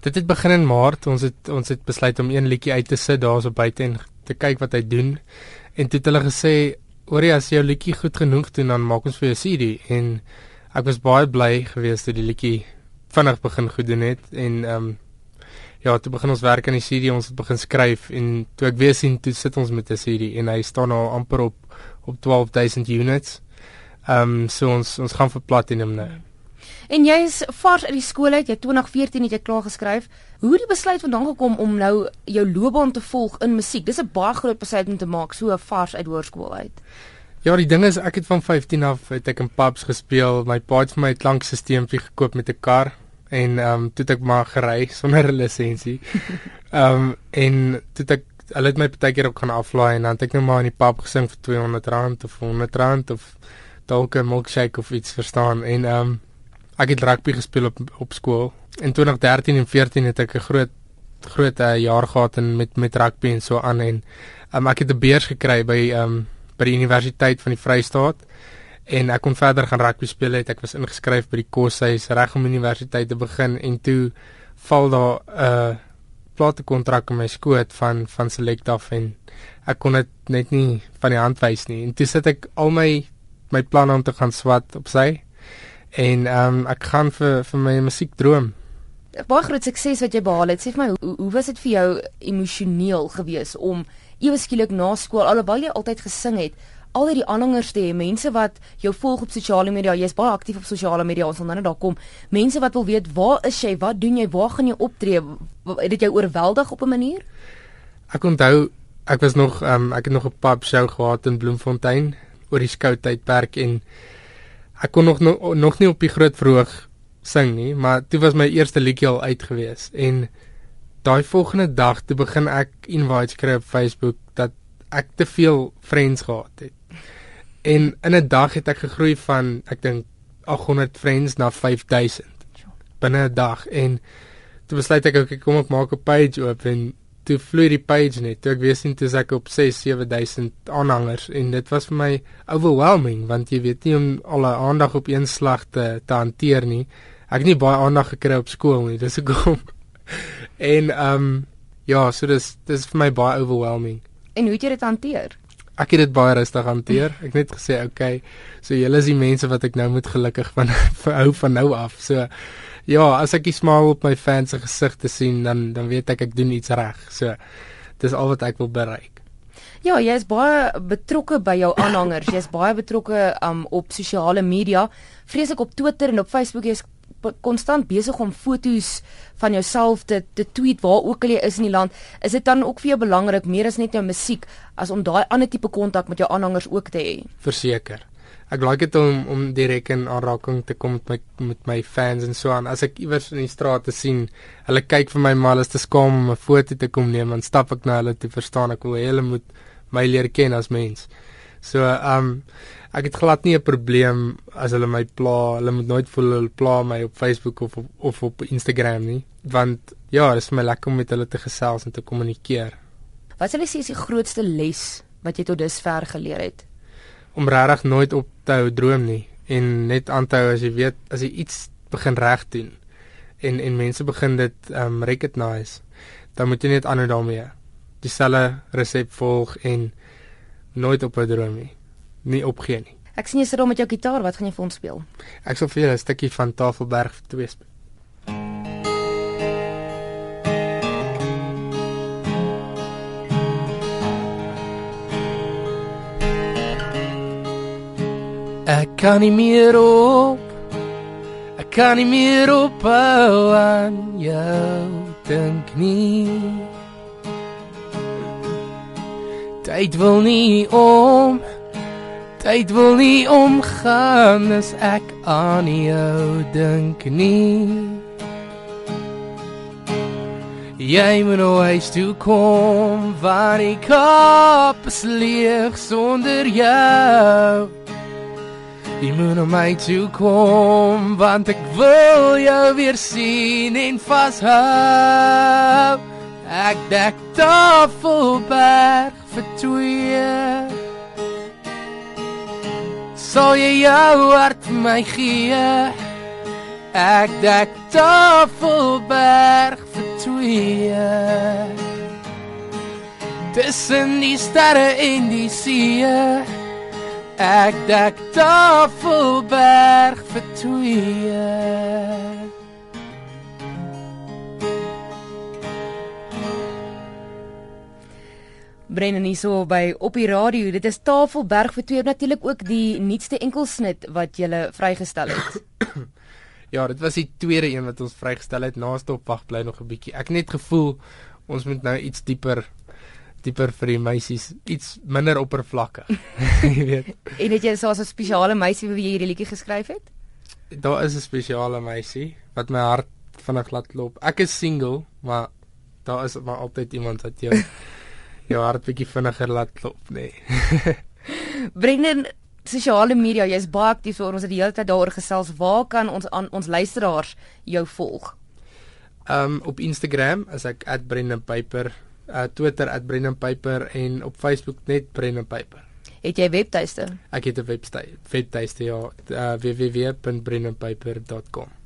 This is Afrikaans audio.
Dit het begin in Maart. Ons het ons het besluit om een liedjie uit te sit daarso buite en te kyk wat hy doen. En toe het hulle gesê, "Orie, as jou liedjie goed genoeg doen, dan maak ons vir jou CD." En ek was baie bly geweest dat die liedjie vinnig begin goed doen het en ehm um, ja, toe begin ons werk aan die CD, ons het begin skryf en toe ek weer sien toe sit ons met 'n CD en hy staan al amper op op 12000 units. Ehm um, so ons ons gaan vir platinum nou. En jy is vars uit die skool uit, jy 2014 het jy klaar geskryf. Hoe het die besluit vandaan gekom om nou jou loopbaan te volg in musiek? Dis 'n baie groot besluit om te maak so vars uit hoërskool uit. Ja, die ding is ek het van 15 af het ek in pubs gespeel. My pa het vir my 'n klankstelsel gekoop met 'n kar en ehm um, toe het ek maar gery sonder 'n lisensie. Ehm um, en toe het ek hulle het my partykeer ook gaan aflaai en dan het ek net maar in die pub gesing vir R200 of R100 of dalk 'n milkshake of iets verstaan en ehm um, ek het rugby gespeel op op skool. In 2013 en 14 het ek 'n groot groot uh, jaar gehad in met met rugby en so aan. En um, ek het 'n beurs gekry by um by die Universiteit van die Vrystaat. En ek kon verder gaan rugby speel het. Ek was ingeskryf by die koshuis reg om universiteit te begin. En toe val daar 'n uh, platekontrak in my skoot van van Select af en ek kon dit net nie van die hand wys nie. En toe sit ek al my my planne om te gaan swat op sy en ehm um, ek gaan vir vir my musiek droom. Baie groot sukses wat jy behaal het. Sê vir my, hoe, hoe was dit vir jou emosioneel gewees om ewe skielik na skool alhoewel jy altyd gesing het, al hierdie aanhangers te hê, mense wat jou volg op sosiale media, jy's baie aktief op sosiale media, ons sal nou net daar kom. Mense wat wil weet, waar is jy? Wat doen jy? Waar gaan jy optree? Het dit jou oorweldig op 'n manier? Ek onthou ek was nog ehm um, ek het nog 'n pub show gehad in Bloemfontein oor die skou tydperk en ek kon nog nog, nog nie op die groot verhoog sing nie, maar toe was my eerste liedjie al uit gewees. En daai volgende dag toe begin ek invites kry op Facebook dat ek te veel friends gehad het. En in 'n dag het ek gegroei van ek dink 800 friends na 5000 binne 'n dag. En toe besluit ek ek kom ek maak 'n page oop en toe vloei die page net. Toe ek weet sien toe ek op 6 7000 aanhangers en dit was vir my overwhelming want jy weet nie om al die aandag op een slag te te hanteer nie. Ek het nie baie aandag gekry op skool nie. Dis hoekom. en ehm um, ja, so dis dis vir my baie overwhelming. En hoe het jy dit hanteer? Ek het dit baie rustig hanteer. Ek net gesê, "Oké, okay, so julle is die mense wat ek nou moet gelukkig van hou van nou af." So ja, as ek 'n smaal op my fans se gesigte sien, dan dan weet ek ek doen iets reg. So dis al wat ek wil bereik. Ja, jy is baie betrokke by jou aanhangers. Jy's baie betrokke um, op sosiale media, vreeslik op Twitter en op Facebook. Jy's konstant besig om foto's van jouself te te tweet waar ook al jy is in die land. Is dit dan ook vir jou belangrik meer as net jou musiek as om daai ander tipe kontak met jou aanhangers ook te hê? Verseker ek like dit om om direk in aanraking te kom met my met my fans en so aan. As ek iewers in die straat te sien, hulle kyk vir my maar is te skaam om 'n foto te kom neem, dan stap ek na hulle te verstaan ek wil hulle moet my leer ken as mens. So um ek het glad nie 'n probleem as hulle my pla, hulle moet nooit voel hulle pla my op Facebook of of, of op Instagram nie, want ja, dit is my lekker om met hulle te gesels en te kommunikeer. Wat sal jy sê is die grootste les wat jy tot dusver geleer het? Om regtig nooit op te hou droom nie en net aan te hou as jy weet as jy iets begin reg doen en en mense begin dit um recognize dan moet jy net aanhou daarmee. Dieselfde resep volg en nooit op 'n droom nie. Nie opgee nie. Ek sien jy sit daar met jou gitaar wat gaan jy vir ons speel? Ek sal vir julle 'n stukkie van Tafelberg 2 speel Ek kan nie meer op Ek kan nie meer op aan jou dink nie Tyd wil nie om Tyd wil nie omgaan as ek aan jou dink nie Jy moet nou eens toe kom waar ek op sleeg sonder jou Jy moet na my toe kom want ek wil jou weer sien en vashou. Ek dek tafelberg vir twee. Sal jy jou hart my gee? Ek dek tafelberg twee. Tussen die sterre en die see. Ek dek Tafelberg vir twee. Brennan hierso by op die radio. Dit is Tafelberg vir twee natuurlik ook die nuutste enkelsnit wat jy vrygestel het. ja, dit was die tweede een wat ons vrygestel het. Naaste opwag bly nog 'n bietjie. Ek net gevoel ons moet nou iets dieper dieper vir die meisies, iets minder oppervlakkig. jy weet. En het jy so 'n spesiale meisie wie jy hierdie liedjie geskryf het? Daar is 'n spesiale meisie wat my hart vinnig laat klop. Ek is single, maar daar is maar altyd iemand wat jou jou hart bietjie vinniger laat klop, nê. Nee. Brendan sosiale media, jy's baie aktief, so ons het die hele tyd daaroor gesels. Waar kan ons aan ons luisteraars jou volg? Um op Instagram as ek @brendanpiper, uh Twitter @brendanpiper en op Facebook net brendanpiper. Het jy webtuiste? Ek het 'n webtuiste, webtuiste ja, uh, www.brendanpiper.com.